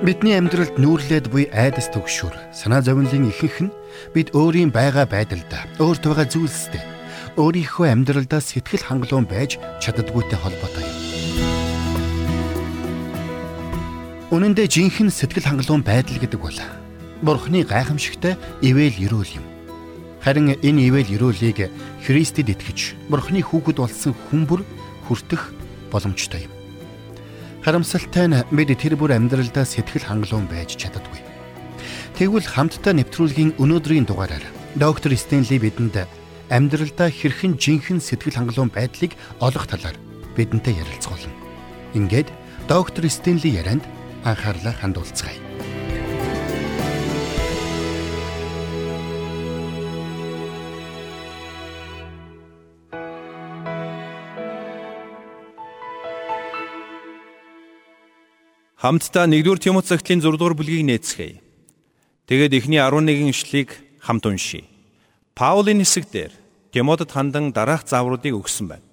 Бидний амьдралд нүүрлээд буй айдас төгшүр, санаа зовнилын ихэнх нь бид өөрийн байгаа байдалдаа, өөрт байгаа зүйлстэй, өөрийнхөө амьдралдаа сэтгэл хангалуун байж чаддгүйтэй холбоотой юм. Үнэн дээр жинхэнэ сэтгэл хангалуун байдал гэдэг бол Бурхны гайхамшигтай ивэл ерөөл юм. Харин энэ ивэл ерөөлийг Христэд итгэж, Бурхны хүүхэд болсон хүмүүр хүртэх боломжтой юм. Харамсалтай нь бид тэр бүр амьдралдаа сэтгэл хангалуун байж чаддаггүй. Тэгвэл хамтдаа нэвтрүүлгийн өнөөдрийн дугаараар доктор Стенли бидэнд амьдралдаа хэрхэн жинхэнэ сэтгэл хангалуун байдлыг олох талаар бидэнтэй ярилцгаулна. Ингээд доктор Стенли ярианд анхаарлаа хандуулцгаая. Хамтдаа 1-р Тимот цагтлын 6-р бүлгийг нээцгээе. Тэгээд эхний 11 ишлэгийг хамт уншийе. Паулийн хэсэгдэр Тимотед хандан дараах заавруудыг өгсөн байна.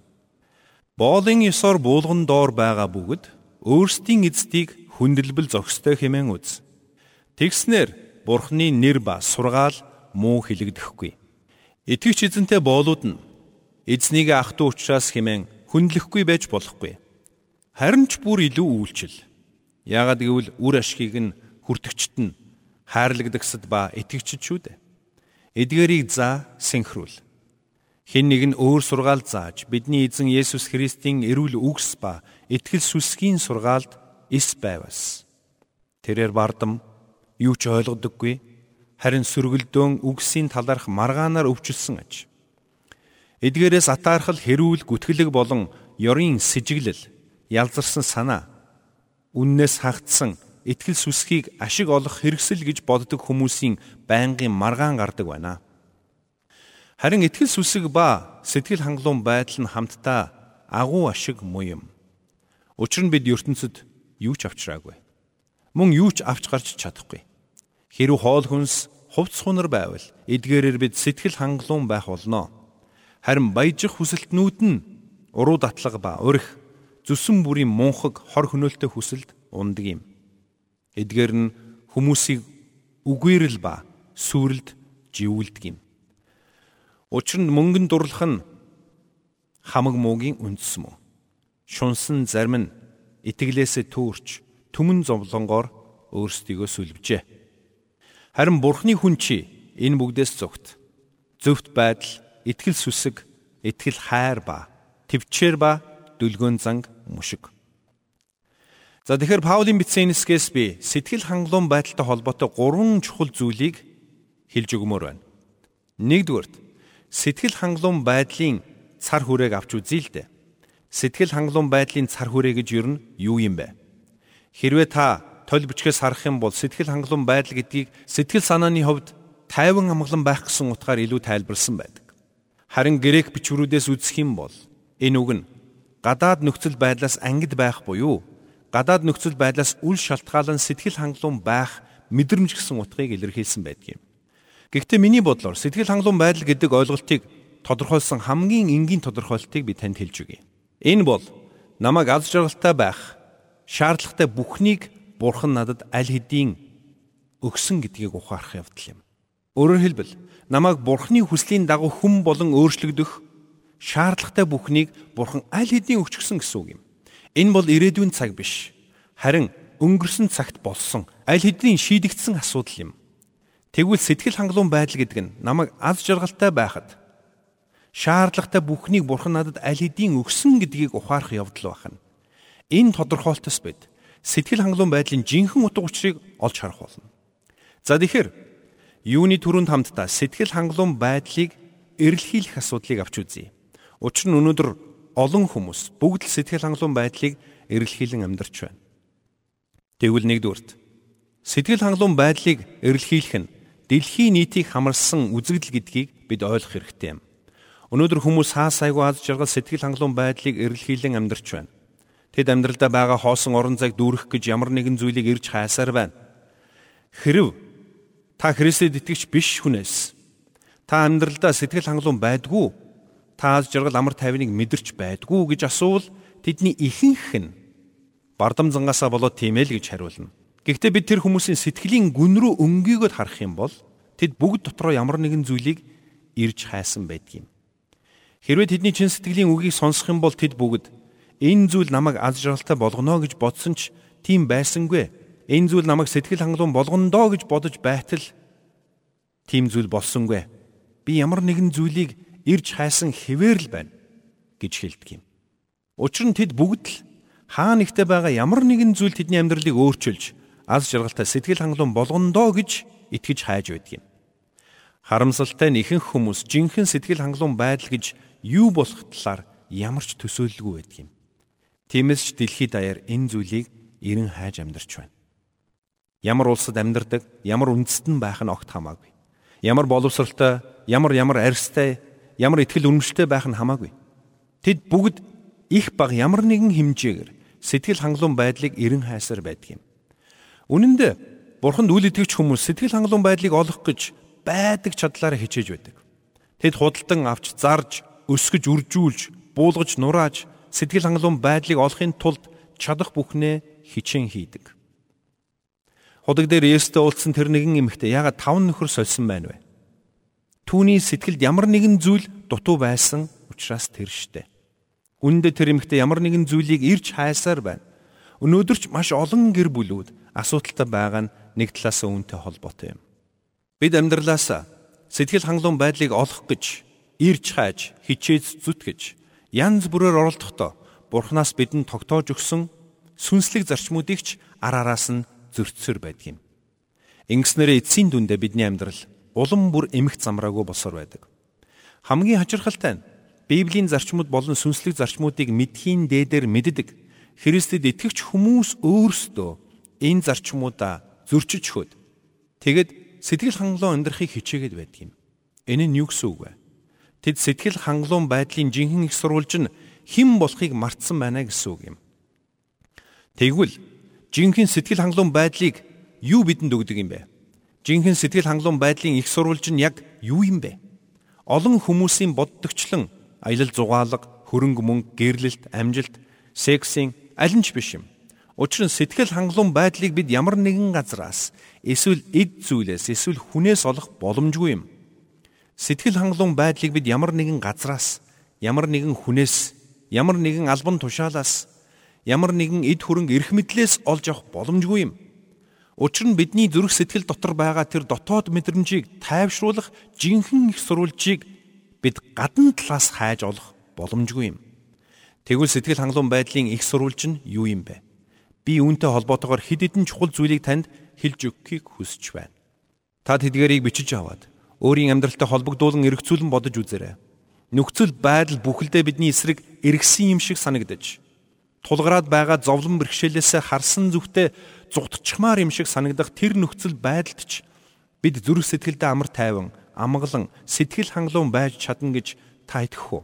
Боолын ёсоор буулган доор байгаа бүгд өөрсдийн эздийг хүндрэлбэл зохистой хэмээн үз. Тэгснэр Бурхны нэр ба сургаал муу хилэгдэхгүй. Итгэвч эзэнтэй боолууд нь эзнийг ах トゥ учраас хэмээн хүндлэхгүй байж болохгүй. Харин ч бүр илүү үйлчил Яагад гэвэл үр ашгийг нь хүртэгчт нь хайрлагдагсад ба итгэгчд шүү дээ. Эдгээрийг заа синхрүүл. Хэн нэг нь өөр сургаал зааж бидний эзэн Есүс Христийн эрүүл үгс ба итгэл сүсгийн сургаалд эс байвас. Тэрээр бардам юу ч ойлгодоггүй харин сөргөлдөөн үгсийн талаарх маргаанаар өвчлсөн аж. Эдгээрээс атаархал хэрүүл гүтгэлэг болон ёрын сэжиглэл ялзарсан санаа үннээс хагдсан итгэл сүсхийг ашиг олох хэрэгсэл гэж боддог хүмүүсийн байнгын маргаан гардаг байна. Харин итгэл сүсэг ба сэтгэл хангалуун байдал нь хамтдаа агуу ашиг муу юм. Учир нь бид ертөнцид юу ч авчраагүй. Мөн юу ч авч гарч чадахгүй. Хэрв хоол хүнс хувцс хунар байвал эдгээрээр бид сэтгэл хангалуун байх болно. Харин баяжих хүсэлтнүүд нь уруу датлага ба урих зүсэн бүрийн мунхаг хор хөнөөлтөй хүсэлд ундаг юм. Эдгээр нь хүмүүсийг үгээрл ба сүрэлд живүүлдэг юм. Учир нь мөнгөн дурлах нь хамаг муугийн үндэс мөн. Шунсан зарим нь итгэлээсээ төөрч түмэн зовлонгоор өөрсдийгөө сүлбжээ. Харин бурхны хүн чи энэ бүгдээс зүгт зөвхт байдал, итгэл сүсэг, итгэл хайр ба төвчээр ба дүлгөөн занг мушиг. За тэгэхээр Паулийн бичсэн хэсгээс би сэтгэл хангалуун байдалтай холбоотой гурван чухал зүйлийг хэлж өгмөр байна. Нэгдүгürt сэтгэл хангалуун байдлын цар хүрээг авч үзье л дээ. Сэтгэл хангалуун байдлын цар хүрээ гэж юу юу юм бэ? Хэрвээ та толь бичгээс харах юм бол сэтгэл хангалуун байдал гэдгийг сэтгэл санааны хувьд тайван амгалан байх гэсэн утгаар илүү тайлбарлсан байдаг. Харин грек бичвэрүүдээс үзэх юм бол энэ үг нь гадаад нөхцөл байдлаас ангид байх буюу гадаад нөхцөл байдлаас үл шалтгаалan сэтгэл хангалуун байх мэдрэмж гэсэн утгыг илэрхийлсэн байдаг юм. Гэхдээ миний бодлоор сэтгэл хангалуун байдал гэдэг ойлголтыг тодорхойлсон хамгийн энгийн тодорхойлтыг би танд хэлж өгье. Энэ бол намайг аз жаргалтай байх шаардлагатай бүхнийг Бурхан надад аль хэдийн өгсөн гэдгийг ухаарах явдал юм. Өөрөөр хэлбэл намайг Бурханы хүслийн дагуу хүм болон өөрчлөгдөх шаардлагатай бүхнийг Бурхан аль хэдийн өгчгсөн гэсэн үг юм. Энэ бол ирээдүйн цаг биш. Харин өнгөрсөн цагт болсон аль хэдийн шийдэгдсэн асуудал юм. Тэгвэл сэтгэл хангалуун байдал гэдэг нь намайг аз жаргалтай байхад шаардлагатай бүхнийг Бурхан надад аль хэдийн өгсөн гэдгийг ухаарах явдал байна. Энэ тодорхойлтос бид сэтгэл хангалуун байдлын жинхэнэ утга учирыг олж харах болно. За тэгэхээр юуны төрөнд хамтдаа сэтгэл хангалуун байдлыг эрэлхийлэх асуудлыг авч үзье. Учир нь өнөөдөр олон хүмүүс бүгд л сэтгэл хангалуун байдлыг эрэлхийлэн амьдарч байна. Тэгвэл нэгдүгürt сэтгэл хангалуун байдлыг эрэлхийлэх нь дэлхийн нийтийг хамарсан үзэгдэл гэдгийг бид ойлгох хэрэгтэй юм. Өнөөдөр хүмүүс хаа сайгүй аз жаргал сэтгэл хангалуун байдлыг эрэлхийлэн амьдарч байна. Тэд амьдралдаа байгаа хоосон орон зайг дүүрэх гэж ямар нэгэн зүйлийг ирж хайсаар байна. Хэрв та Христэд итгэж биш хүнээс та амьдралдаа сэтгэл хангалуун байдгүй тааз жаргал амар тайвныг мэдэрч байдгүй гэж асуувал тэдний ихэнх нь бардам зангаасаа болоод тийм ээ л гэж хариулна. Гэхдээ бид тэр хүмүүсийн сэтгэлийн гүн рүү өнгийгөд харах юм бол тэд бүгд дотроо ямар нэгэн зүйлийг ирж хайсан байдгийм. Хэрвээ тэдний чин сэтгэлийн үгийг сонсох юм бол тэд бүгд энэ зүйл намайг аз жаргалтай болгоно гэж бодсон ч тийм байсангүй. Энэ зүйл намайг сэтгэл хангалуун болгондоо гэж бодож байтал тийм зүйл болсонгүй. Би ямар нэгэн зүйлийг ирж хайсан хэвээр л байна гэж хэлдэг юм. Учир нь тэд бүгд л хаа нэгтээ байгаа ямар нэгэн зүйл тэдний амьдралыг өөрчилж аз жаргалтай сэтгэл хангалуун болгондоо гэж итгэж хайж байдаг юм. Харамсалтай нь ихэнх хүмүүс жинхэнэ сэтгэл хангалуун байдал гэж юу болох талаар ямар ч төсөөлөлгүй байдаг юм. Тиймээс ч дэлхийд даяар энэ зүйлийг эрен хайж амьдарч байна. Ямар улсад амьдардаг, ямар үндэстэн байх нь огт хамаагүй. Ямар боловсралтай, ямар ямар арьстай, ямар ихтгэл үнэмшилтэй байх нь хамаагүй. Тэд бүгд их баг ямар нэгэн хэмжээгээр сэтгэл хангалуун байдлыг эрен хайсаар байдаг юм. Үнэн дээр Бурханд үл итгэвч хүмүүс сэтгэл хангалуун байдлыг олох гэж байдаг чадлаараа хичээж байдаг. Тэд худалдан авч зарж, өсгөж, үржүүлж, буулгаж, нурааж сэтгэл хангалуун байдлыг олохын тулд чадах бүхнээ хичээн хийдэг. Худаг дээр Есүстэй уулзсан тэр нэгэн эмэгтэй яагаад таван нөхөр сольсон байна вэ? Түүний сэтгэлд ямар нэгэн зүйл дутуу байсан учраас тэр штэ. Үүндээ тэр эмэгтэй ямар нэгэн зүйлийг ирж хайсаар байна. Өнөөдөр ч маш олон гэр бүлүүд асуудалтай байгаа нь нэг талаас үүнтэй холбоотой юм. Бид амьдралаас сэтгэл хангалуун байдлыг олох гэж ирж хайж, хичээж зүтгэж янз бүрээр оролдохдоо Бурханаас бидэнд тогтоож өгсөн сүнслэг зарчмуудыг ч араараас нь зөрчсөр байдаг юм. Ингэснээр эцсийн дүндээ бидний амьдрал улам бүр эмх замраагүй босоор байдаг. Хамгийн хачирхалтай нь Библийн зарчмууд болон сүнслэг зарчмуудыг мэдхийн дээдээр мэддэг Христэд итгэвч хүмүүс өөрсдөө энэ зарчмуудаа зөрчиж хөөд тэгэд сэтгэл хангалуун амьдрахыг хичээгээд байдаг юм. Энэ нь юу гэсэн үг вэ? Тэд сэтгэл хангалуун байдлын жинхэнэ их сурвалж нь хэн болохыг мартсан байна гэсэн үг юм. Тэгвэл жинхэнэ сэтгэл хангалуун байдлыг юу бидэнд өгдөг юм бэ? Жинхэнэ сэтгэл хангалуун байдлын их сурвалж нь яг юу юм бэ? Олон хүмүүсийн боддогчлон аялал зугаалга, хөрөнгө мөнгө, гэрлэлт, амжилт, сексийн аль нь ч биш юм. Учир нь сэтгэл хангалуун байдлыг бид ямар нэгэн газраас эсвэл эд зүйлээс эсвэл хүнээс олох боломжгүй юм. Сэтгэл хангалуун байдлыг бид ямар нэгэн газраас, ямар нэгэн хүнээс, ямар нэгэн албан тушаалаас, ямар нэгэн эд хөрөнгө эрх мэдлээс олж авах боломжгүй юм. Учир нь бидний зүрх сэтгэл дотор байгаа тэр дотоод мэдрэмжийг тайвшруулах жинхэнэ их сурвалжийг бид гадна талаас хайж олох боломжгүй юм. Тэгвэл сэтгэл хангалуун байдлын их сурвалж нь юу юм бэ? би үүнтэй холбоотойгоор хэд хэдэн чухал зүйлийг танд хэлж өгөхийг хүсэж байна. Та тэдгэрийг бичиж аваад өөрийн амьдралтай холбогдуулан эргцүүлэн бодож үзээрэй. Нөхцөл байдал бүхэлдээ бидний эсрэг эргэсэн юм шиг санагдаж тулгараад байгаа зовлон бэрхшээлээс харсан зүгтээ зугтчихмаар юм шиг санагдах тэр нөхцөл байдалд ч бид зүрх сэтгэлдээ амар тайван, амгалан, сэтгэл хангалуун байж чадна гэж та итгэх үү?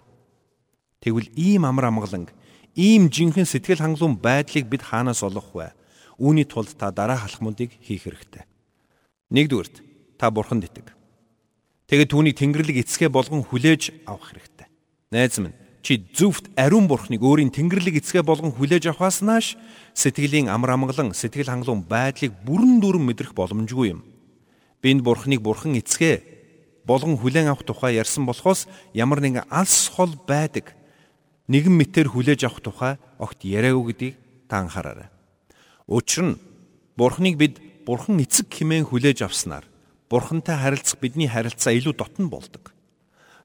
Тэгвэл ийм амар амгаланг Ийм жинхэнэ сэтгэл хангалуун байдлыг бид хаанаас олох вэ? Үүний тулд та дараа халахмуудыг хийх хэрэгтэй. Нэгдүгürt та бурханд итэг. Тэгээд түүнийг Тэнгэрлэг эцгээ болгон хүлээж авах хэрэгтэй. Найз минь чи зөвхт ариун бурхныг өөрийн Тэнгэрлэг эцгээ болгон хүлээж авахаас нааш сэтгэлийн амар амгалан сэтгэл хангалуун байдлыг бүрэн дүрэн мэдрэх боломжгүй юм. Бинд бурхныг бурхан эцгээ болгон хүлээн авах тухай ярьсан болохоос ямар нэгэн алс хол байдаг нэгэн мэтэр хүлээж авах тухай огт яриагүй гэдгийг та анхаараарай. Учир нь Бурхныг бид Бурхан эцэг хэмээн хүлээж авснаар Бурхантай харилцах бидний харилцаа илүү дотн болдог.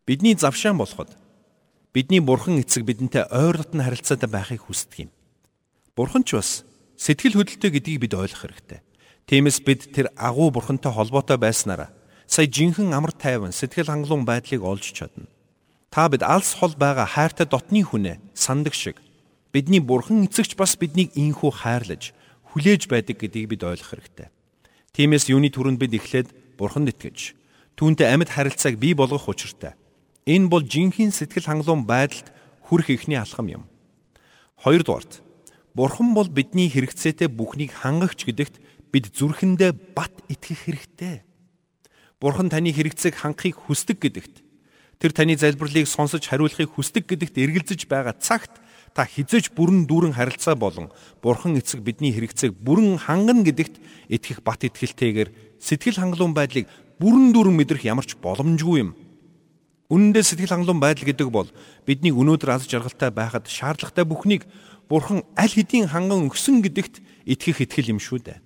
Бидний завшаан болоход бидний Бурхан эцэг бидэнтэй ойр дотн харилцаатай байхыг хүсдэг юм. Бурхан ч бас сэтгэл хөдлөлтөй гэдгийг бид ойлгох хэрэгтэй. Тиймээс бид тэр агуу Бурхантай холбоотой байснараа сая жинхэнэ амар тайван сэтгэл хангалуун байдлыг олж чадна. Та бид алс хол байгаа хайртай дотны хүнээ сандаг шиг бидний бурхан эцэгч бас биднийг инхүү хайрлаж хүлээж байдаг гэдгийг бид ойлгох хэрэгтэй. Тиймээс юуны түрүүнд бид эхлээд бурханд итгэж түүнтэй амьд харилцааг бий болгох учиртай. Энэ бол жинхэнэ сэтгэл хангалуун байдалд хүрэх ихний алхам юм. Хоёрдугаарт бурхан бол бидний хэрэгцээтэй бүхнийг хангагч гэдэгт бид зүрхэндээ бат итгэх хэрэгтэй. Бурхан таны хэрэгцээг хангахыг хүсдэг гэдэгт Тэр таны залбирлыг сонсож хариулахыг хүсдэг гэдэгт эргэлзэж байгаа цагт та хизэж бүрэн дүүрэн харилцаа болон Бурхан эцэг бидний хэрэгцээг бүрэн хангана гэдэгт итгэх бат итгэлтэйгээр сэтгэл хангалуун байдлыг бүрэн дүүрэн мэдрэх ямарч боломжгүй юм. Үнэн дээр сэтгэл хангалуун байдал гэдэг бол бидний өнөөдөр аз жаргалтай байхад шаардлагатай бүхнийг Бурхан аль хэдийн ханган өгсөн гэдэгт итгэх итгэл юм шүү дээ.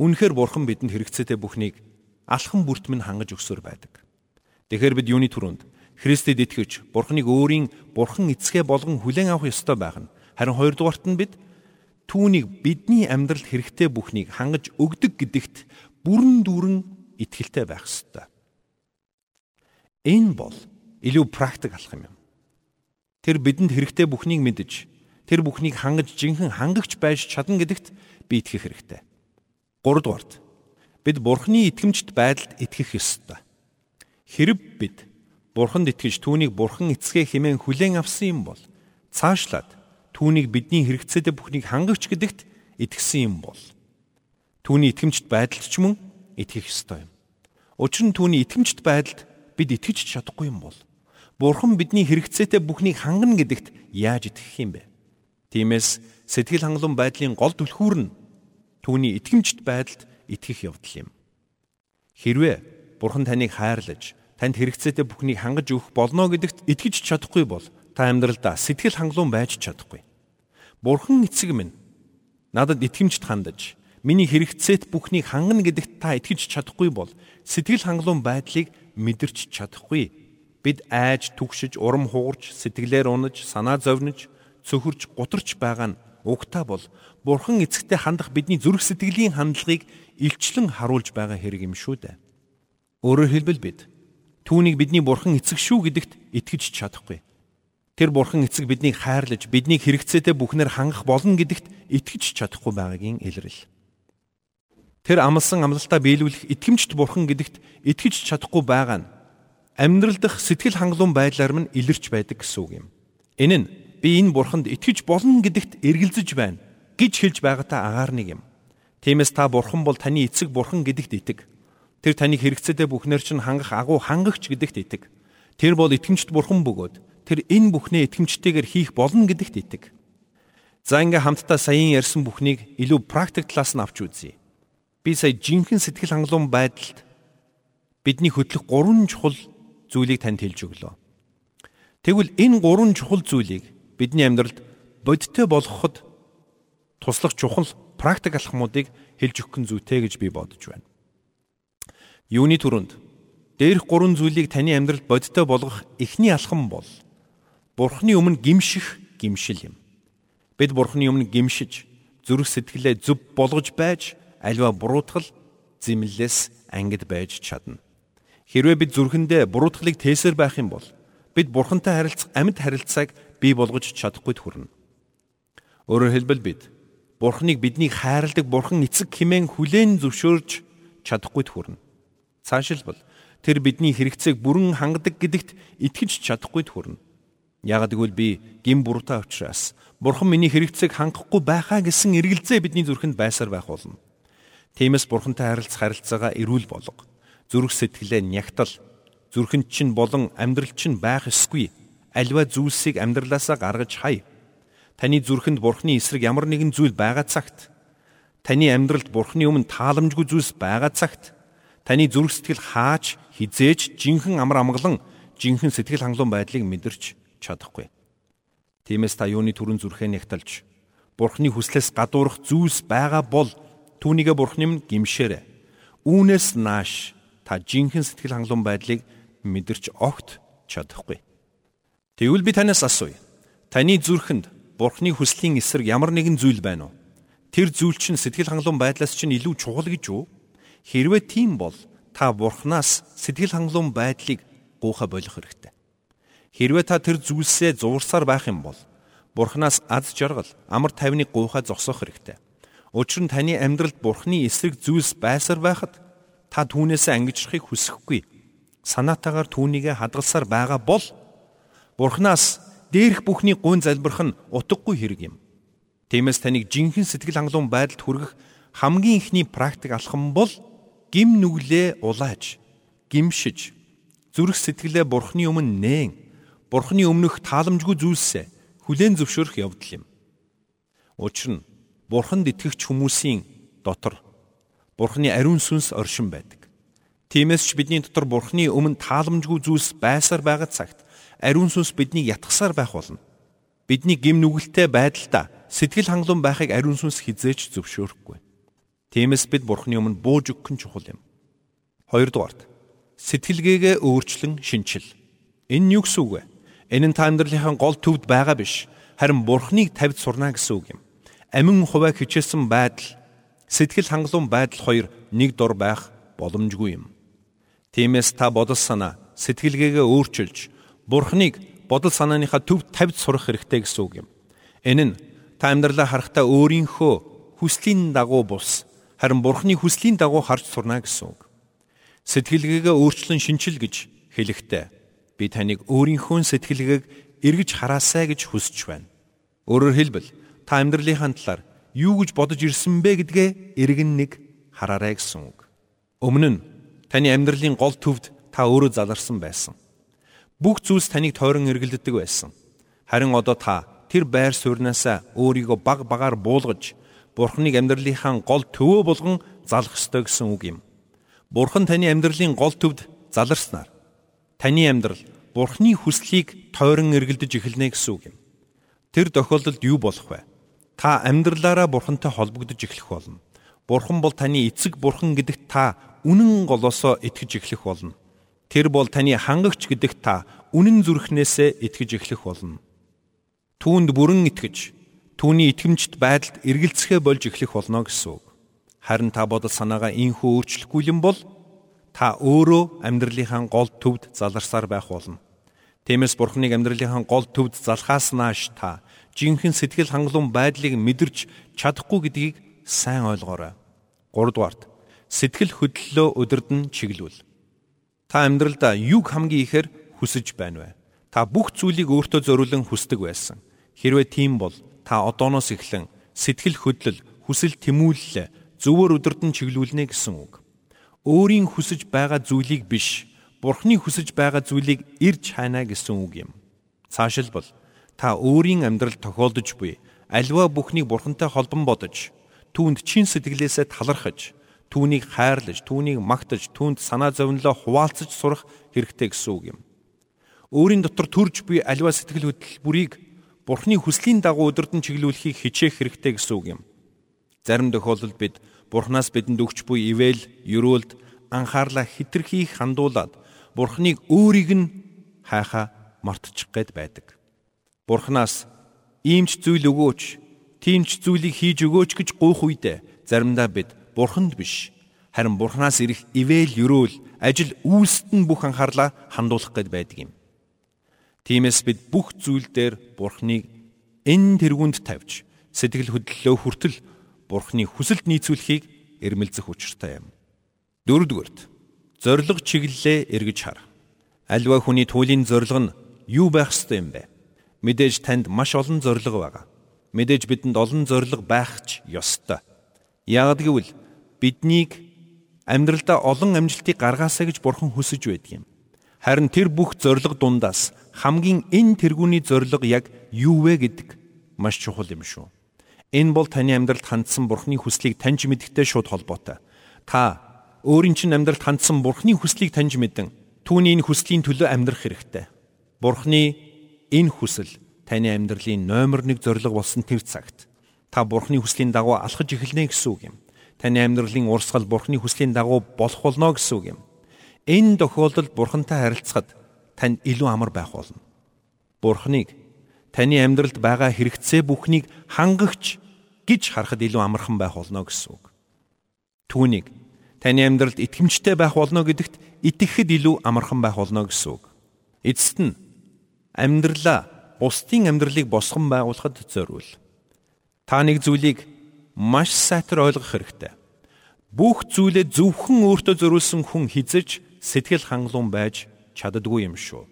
Үнэхээр Бурхан бидэнд хэрэгцээтэй бүхнийг алхам бүрт минь хангаж өгсөөр байдаг. Тэгэхээр бид юуны түрүүнд Христэд итгэж Бурханыг өөрийн Бурхан эцгээ болгон хүлээн авах ёстой байх нь. Харин хоёрдугаарт нь бид түүнийг бидний амьдралд хэрэгтэй бүхнийг хангаж өгдөг гэдэгт бүрэн дүүрэн итгэлтэй байх ёстой. Энэ бол илүү практик алхам юм. Тэр бидэнд хэрэгтэй бүхнийг мэдж, тэр бүхнийг хангаж жинхэнэ хангагч байж чадна гэдэгт би итгэх хэрэгтэй. 3 дугаарт бид Бурхны итгэмжт байдалд итгэх ёстой. Хэрв бид Бурханд итгэж түүнийг Бурхан эцгээ хэмээн хүлээн авсан юм бол цаашлаад түүнийг бидний хэрэгцээтэй бүхнийг хангавч гэдэгт итгэсэн юм бол түүний итгэмжт байдалд ч мөн итгэх ёстой юм. Учир нь түүний итгэмжт байдалд бид итгэж чадахгүй юм бол Бурхан бидний хэрэгцээтэй бүхнийг хангана гэдэгт яаж итгэх юм бэ? Тиймээс сэтгэл хангалуун байдлын гол түлхүүр нь түүний итгэмжт байдалд итгэх явдал юм. Хэрвээ Бурхан таныг хайрлаж танд хэрэгцээтэй бүхнийг хангаж өгөх болно гэдэгт итгэж чадахгүй бол та амьдралдаа сэтгэл хангалуун байж чадахгүй. Бурхан эцэг минь надад итгэмжт хандаж миний хэрэгцээт бүхнийг хангана гэдэгт та итгэж чадахгүй бол сэтгэл хангалуун байдлыг мэдэрч чадахгүй. Бид айж түгшиж, урам хугарч, сэтгэлээр унаж, санаа зовниж, цөхөрж, гутарч байгаа нь угтаа бол Бурхан эцэгтэй хандах бидний зүрх сэтгэлийн хандлагыг илчлэн харуулж байгаа хэрэг юм шүү дээ. Өөрөөр хэлбэл бид Түүнийг бидний бурхан эцэг шүү гэдэгт итгэж чадахгүй. Тэр бурхан эцэг биднийг хайрлаж, биднийг хэрэгцээтэй бүхнээр хангах болно гэдэгт итгэж чадахгүй байгаагийн илрэл. Тэр амлсан амлалтаа биелүүлэх итгэмжт бурхан гэдэгт итгэж чадахгүй байгаа нь амьдрал дах сэтгэл хангалуун байдлаар минь илэрч байдаг гэсэн үг юм. Энэ нь би энэ бурханд итгэж болно гэдэгт эргэлзэж байна гэж хэлж байгаатай агаар нэг юм. Тиймээс та бурхан бол таны эцэг бурхан гэдэгт итэг. Тэр таны хэрэгцээтэй бүхнэр чинь хангах агуу хангагч гэдэгт итэг. Тэр бол итгэмжт бурхан бөгөөд тэр энэ бүхнээ итгэмжтэйгээр хийх болно гэдэгт итэг. За ингээ хамтдаа саяын ярьсан бүхнийг илүү практик талаас нь авч үзье. Би сая жинхэнэ сэтгэл хангалуун байдалд бидний хөдлөх гурван чухал зүйлийг танд хэлж өглөө. Тэгвэл энэ гурван чухал зүйлийг бидний амьдралд бодиттой болгоход туслах чухал практик алхмуудыг хэлж өгөх зүйтэй гэж би бодож байна. Юуны түрүүнд дээрх гурван зүйлийг таны амьдралд бодиттой болгох эхний алхам бол Бурхны өмнө гимших гимшил юм. Бид Бурхны өмнө гимшиж, зүрх сэтгэлээ зөв болгож байж, альва буруутгал зэмлэлээс ангид байж чадна. Хэрвээ бид зүрхэндээ буруутгалыг тээсэр байх юм бол бид Бурхантай харилцах амьд харилцааг бий болгож чадахгүй төрнө. Өөрөөр хэлбэл бид Бурхныг биднийг хайрладаг Бурхан эцэг хэмээн хүлээн зөвшөөрж чадахгүй төрнө. Цаашилбал тэр бидний хэрэгцээг бүрэн хангадаг гэдэгт итгэж чадахгүй төрнө. Яагад гэвэл би гин буруутай учраас Бурхан миний хэрэгцээг хангахгүй байхаа гэсэн эргэлзээ бидний зүрхэнд байсаар байх болно. Тиймээс Бурхантай харилцах харилцаагаа эрүүл болго. Зүрх сэтгэлээ нягтал, зүрхэнд чинь болон амьдрал чинь байх ёсгүй. Альва зүйлсийг амьдралаасаа гаргаж хай. Таны зүрхэнд Бурханы эсрэг ямар нэгэн зүйл байгаа цагт таны амьдралд Бурханы өмнө тааламжгүй зүйлс байгаа цагт Таны зүрх сэтгэл хаач хизээж жинхэнэ амар амгалан жинхэнэ сэтгэл хангалуун байдлыг мэдэрч чадахгүй. Тиймээс та юуны төрөн зүрхээ нягталж Бурхны хүслээс гадуурх зүйлс байгаа бол түүнийгээ Бурхны минь гимшээрэ. Үүнээс нааш та жинхэнэ сэтгэл хангалуун байдлыг мэдэрч огт чадахгүй. Тэгвэл би танаас асууя. Таны зүрхэнд Бурхны хүслийн эсрэг ямар нэгэн зүйл байна уу? Тэр зүйл чинь сэтгэл хангалуун байдлаас чинь илүү чухал гэж үү? Хэрвээ тийм бол та Бурханаас сэтгэл хангалуун байдлыг гуйхаа болох хэрэгтэй. Хэрвээ та тэр зүйлсээ зуурсаар байх юм бол Бурханаас аз жаргал, амар тайвныг гуйхаа зогсоох хэрэгтэй. Учир нь таны амьдралд Бурханы эсрэг зүйлс байсаар байхад та түүнээсээ ангижрахыг хүсэхгүй. Санаатаагаар түүнийгэ хадгалсаар байгаа бол Бурханаас дээрх бүхний гуйн залбирх нь утгагүй хэрэг юм. Тиймээс таныг жинхэнэ сэтгэл хангалуун байдалд хүргэх хамгийн ихний практик алхам бол гим нүглээ улааж, гимшиж, зүрх сэтгэлээ Бурхны өмнө нээн, Бурхны өмнөх тааламжгүй зүйлсээ хүлээн зөвшөөрөх явдал юм. Учир нь Бурханд итгэгч хүмүүсийн дотор Бурханы ариун сүнс оршин байдаг. Тиймээс ч бидний дотор Бурханы өмнө тааламжгүй зүйлс байсаар байгаа цагт ариун сүнс биднийг ятгахсаар байх болно. Бидний гим нүгэлтэй байдалдаа сэтгэл хангалуун байхыг ариун сүнс хизээч зөвшөөрөхгүй. Тиймээс бид Бурханы өмнө бууж өгөх нь чухал юм. Хоёрдугаарт сэтгэлгээгээ өөрчлөн шинчил. Энэ юу гэсэн үг вэ? Энэ нь та амьдралынхаа гол төвд байгаа биш. Харин Бурхныг тавьд сурна гэсэн үг юм. Амин хуваа хичээсэн байдал, сэтгэл хангалуун байдал хоёр нэг дор байх боломжгүй юм. Тиймээс та бодол санаа, сэтгэлгээгээ өөрчилж Бурхныг бодол санааныхаа төвд тавьд сурах хэрэгтэй гэсэн үг юм. Энэ нь та амьдралаа харахтаа өөрийнхөө хүслийн дагуу бус, харин Бурхны хүслийн дагуу харж сурна гэсэн үг. Сэтгэлгээгээ өөрчлөн шинчил гэж хэлэхдээ би таныг өөрийнхөө сэтгэлгээг эргэж хараасай гэж хүсэж байна. Өөрөөр хэлбэл та амьдралынхаа талаар юу гэж бодож ирсэн бэ гэдгээ эргэн нэг хараарай гэсэн үг. Өмнө нь таны амьдралын гол төвд та өөрөө заларсан байсан. Бүх зүйлс таныг тойрон эргэлддэг байсан. Харин одоо та тэр байр суурьнаасаа өөрийгөө баг багаар буулгаж Бурхныг амьдралынхаа гол төвөө болгон залах ёстой гэсэн үг юм. Бурхан таны амьдралын гол төвд заларснаар таны амьдрал Бурхны хүслийг тойрон эргэлдэж эхэлнэ гэсэн үг юм. Тэр тохиолдолд юу болох вэ? Та амьдралаараа Бурхантай холбогдож эхлэх болно. Бурхан бол таны эцэг Бурхан гэдэгт та үнэн голоосоо итгэж эхлэх болно. Тэр бол таны хангагч гэдэгт та үнэн зүрхнээсээ итгэж эхлэх болно. Түүнд бүрэн итгэж түүний итгэмжт байдалд эргэлзэхэ болж эхлэх болно гэсэн үг. Харин та бодол санаагаа инхүү өөрчлөхгүй юм бол та өөрөө амьдралынхаа гол төвд заларсаар байх болно. Тиймээс Бурхныг амьдралынхаа гол төвд залхаас нааш та жинхэнэ сэтгэл хангалуун байдлыг мэдэрч чадахгүй гэдгийг сайн ойлгоорой. 3 дугаарт сэтгэл хөдлөлөө удирдан чиглүүл. Та амьдралдаа юг хамгийн ихээр хүсэж байна вэ? Та бүх зүйлийг өөртөө зориулан хүсдэг байсан. Хэрвээ тийм бол та одооноос эхлэн сэтгэл хөдлөл, хүсэл тэмүүлэл зөвөр удирдан чиглүүлнэ гэсэн үг өөрийн хүсэж байгаа зүйлийг биш Бурхны хүсэж байгаа зүйлийг ирж хайна гэсэн үг юм. Цаашилбал та өөрийн амьдрал тохиолдож буй альва бүхнийг Бурхантай холбон бодож түүнд чин сэтгэлээсээ талархаж түүнийг хайрлаж түүнийг магтаж түүнд санаа зовнилоо хуваалцаж сурах хэрэгтэй гэсэн үг юм. Өөрийн дотор төрж буй альва сэтгэл хөдлөлбөрийг Бурхны хүслийн дагуу өдөрдөн чиглүүлэхийг хичээх хэрэгтэй гэсэн үг юм. Зарим тохиолдолд бид Бурханаас бидэнд өгч буй ивэл, ерөөлд анхаарлаа хитрхи хандуулад Бурханыг өөрийг нь хайхаа мартчих гээд байдаг. Бурханаас иймч зүйл өгөөч, тиймч зүйлийг хийж өгөөч гэж гуйх үедээ заримдаа бид Бурханд биш, харин Бурханаас ирэх ивэл, ерөөл, ажил үйлсэд нь бүх анхаарлаа хандуулах гээд байдаг юм. Тиймээс бид бүх зүйл дээр Бурханыг энэ тэргүнд тавьж сэтгэл хөдлөлөө хүртэл Бурхны хүсэлд нийцүүлэхийг эрмэлзэх учиртай юм. Дөрөвдүгürt зориг чиглэлээ эргэж хар. Альва хүний туйлын зориг нь юу байх ёстой юм бэ? Мэдээж танд маш олон зориг байгаа. Мэдээж бидэнд олон зориг байх ч ёстой. Яг гэвэл биднийг амьдралдаа олон амжилтыг гаргаасаа гэж бурхан хүсэж байдаг юм. Харин тэр бүх зориг дундаас хамгийн энэ тэргүүний зориг яг юу вэ гэдэг маш чухал юм шүү. Энэ бол таны амьдралд хандсан Бурхны хүслийг таньж мэдхтэй шууд холбоотой. Та өөрийн чинь амьдралд хандсан Бурхны хүслийг таньж мэдэн түүний энэ хүслийн төлөө амьдрах хэрэгтэй. Бурхны энэ хүсэл таны амьдралын номер 1 зорилго болсон тэр цагт та Бурхны хүслийн дагуу алхаж эхэлнэ гэсэн үг юм. Таны амьдралын урсгал Бурхны хүслийн дагуу болох болно гэсэн үг юм. Энэ тохиолдолд Бурхантай харилцахад танд илүү амар байх болно. Бурхныг таны амьдралд байгаа хэрэгцээ бүхнийг хангагч гэж харахад илүү амархан байх болно гэсэн үг. Түүнийг таны амьдралд итгэмжтэй байх болно гэдэгт итгэхэд илүү амархан байх болно гэсэн үг. Эцэст нь амьдралаа бусдын амьдралыг босгон байгуулахад зориул. Та нэг зүйлийг маш сайтар ойлгох хэрэгтэй. Бүх зүйлээ зөвхөн өөртөө зориулсан хүн хизэж сэтгэл хангалуун байж чаддгүй юм шүү.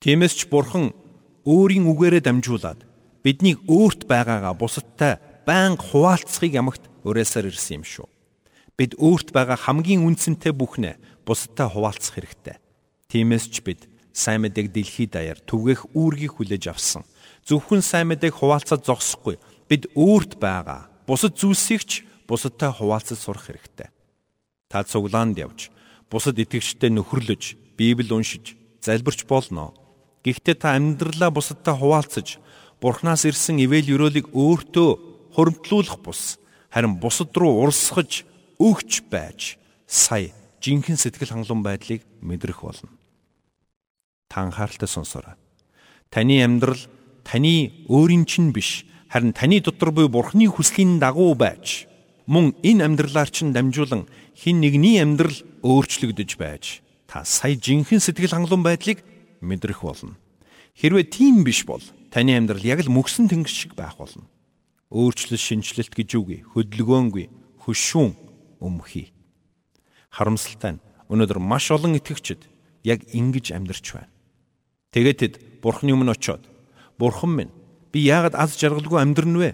Тиймээс ч бурхан өөрийн үгээрээ дамжуулаад биднийг өөрт байгаагаа бусадтай байнга хуваалцахыг ямагт уриалсаар ирсэн юм шүү. Бид өөрт байгаа хамгийн үнцэнтэй бүхнээ бусадтай хуваалцах хэрэгтэй. Тиймээс ч бид сайн мэдээг дэлхийд даяар түгээх үүргийг хүлээж авсан. Зөвхөн сайн мэдээг хуваалцаад зогсохгүй. Бид өөрт байгаа бусад зүйлсийг ч бусадтай хуваалцаж сурах хэрэгтэй. Та цуглаанд явж, бусад итгэгчтэй нөхөрлөж, Библийг уншиж, залбирч болно. Гэхдээ та амьдралаа бусадтай хуваалцаж, Бурханаас ирсэн ивэл өрөөлийг өөртөө хуримтлуулах бус, харин бусад руу урсгаж, өгч байж, сая жинхэнэ сэтгэл хангалуун байдлыг мэдрэх болно. Та анхааралтай сонсоорой. Таны амьдрал таны өөрийн чинь биш, харин таны дотор буй Бурхны хүслийн дагуу байж, мөн энэ амьдралаар чинь дамжуулан хин нэгний амьдрал өөрчлөгдөж байж, та сая жинхэнэ сэтгэл хангалуун байдлыг мэдрэх болно. Хэрвээ тийм биш бол таны амьдрал яг л мөксөн тэнгис шиг байх болно. Өөрчлөлт шинчлэлт гэж үгүй, хөдөлгөөнгүй, хөшүүн өмхий. Харамсалтай нь өнөөдөр маш олон итгэгчид яг ингэж амьдарч байна. Тэгээд тэд Бурхны өмнө очиод Бурхан минь би яагаад аз жаргалгүй амьдрна вэ?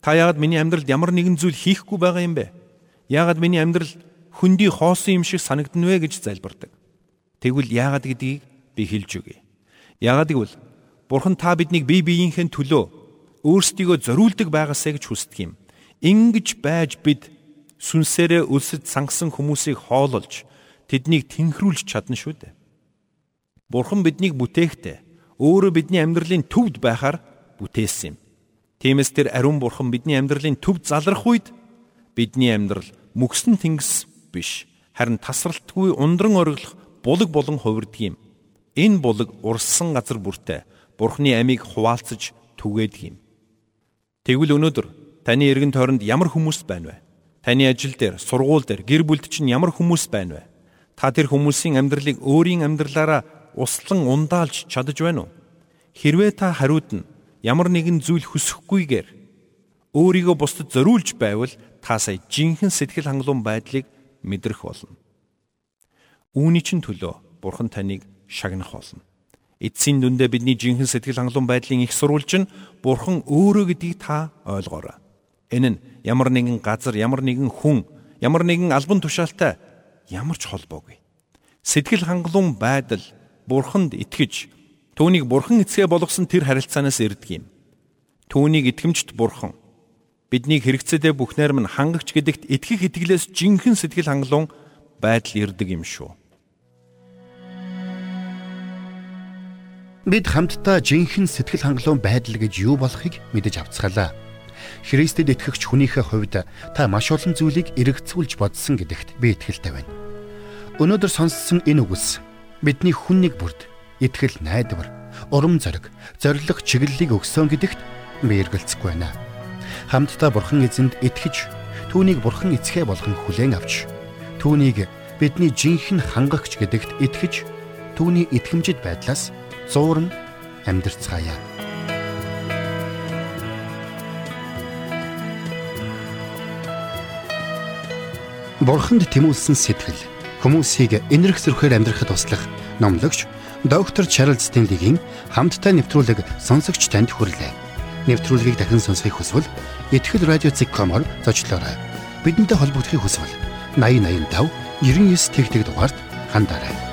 Та яагаад миний амьдралд ямар нэгэн зүйл хийхгүй байгаа юм бэ? Яагаад миний амьдрал хөндөй хоосон юм шиг санагдна вэ гэж залбирдаг. Тэгвэл яагаад гэдгийг би хэлж өгье. Яагаад гэвэл Бурхан та биднийг бие биеийнхээ төлөө өөрсдийгөө зориулдаг байгаасаа гэж хүсдэг юм. Ингиж байж бид сүнсээрээ өлсөж сангасан хүмүүсийг хоололж тэднийг тэнхрүүлж чадна шүү дээ. Бурхан биднийг бүтээхдээ өөрөө бидний амьдралын төвд байхаар бүтээсэн юм. Тиймээс тэр ариун бурхан бидний амьдралын төвд залрах үед бидний амьдрал мөксөн тэнгис биш харин тасралтгүй ундран ориглох булаг болон хувирдаг юм. Энэ булаг урссан газар бүртээ бурхны амийг хуваалцаж түгээдэг юм. Тэгвэл өнөөдөр таны эргэн тойронд ямар хүмүүс байна вэ? Таны ажил дээр, сургууль дээр, гэр бүлд чинь ямар хүмүүс байна вэ? Та тэр хүмүүсийн амьдралыг өөрийн амьдралаараа услан ундаалж чадаж байна уу? Хэрвээ та хариуд нь ямар нэгэн зүйл хүсэхгүйгээр өөрийгөө бусдад зориулж байвал та сая жинхэнэ сэтгэл хангалуун байдлыг мэдрэх болно. Үүний чинь төлөө Бурхан таныг шагнах болно. Эцсийн дүндээ бидний жинхэнэ сэтгэл хангалуун байдлын их сурвалж нь Бурхан өөрөө гэдгийг та ойлгоорой. Энэ нь ямар нэгэн газар, ямар нэгэн хүн, ямар нэгэн албан тушаалтай ямар ч холбоогүй. Сэтгэл хангалуун байдал бурханд итгэж түүнийг бурхан эцгээ болгосон тэр харилцаанаас ирдэг юм. Түүнийг итгэмжт бурхан бидний хэрэгцээдээ бүхнээр минь хангагч гэдэгт итгэх итгэлээс жинхэнэ сэтгэл хангалуун байдал ирдэг юм шүү. Бид хамтдаа жинхэнэ сэтгэл хангалуун байдал гэж юу болохыг мэдэж авцгаалаа. Христэд итгэгч хүнийхээ хувьд та маш олон зүйлийг эргэцүүлж бодсон гэдэгт би итгэлтэй байна. Өнөөдөр сонссон энэ үгс бидний хүн нэг бүрд итгэл найдвар, урам зориг, зориг чиглэлийг өгсөн гэдэгт би эргэлзэхгүй байна. Хамтдаа Бурхан эзэнд итгэж, түүнийг Бурхан эцгээ болгон хүлээн авч, түүнийг бидний жинхэнэ хангагч гэдэгт итгэж, түүний итгэмжид байдлаас зуурн амьдрцгаая. Бурханд тэмүүлсэн сэтгэл хүмүүсийг энэрх зөрхөөр амьдрахад туслах номлогч доктор Чарлз Стенлигийн хамттай нэвтрүүлэг сонсогч танд хүрэлээ. Нэвтрүүлгийг дахин сонсох хүсвэл ихтгэл радиоцик.com-оор зочлоорой. Бидэнтэй холбогдохын хүсвэл 8085 99 тэгтэг дугаард хандаарай.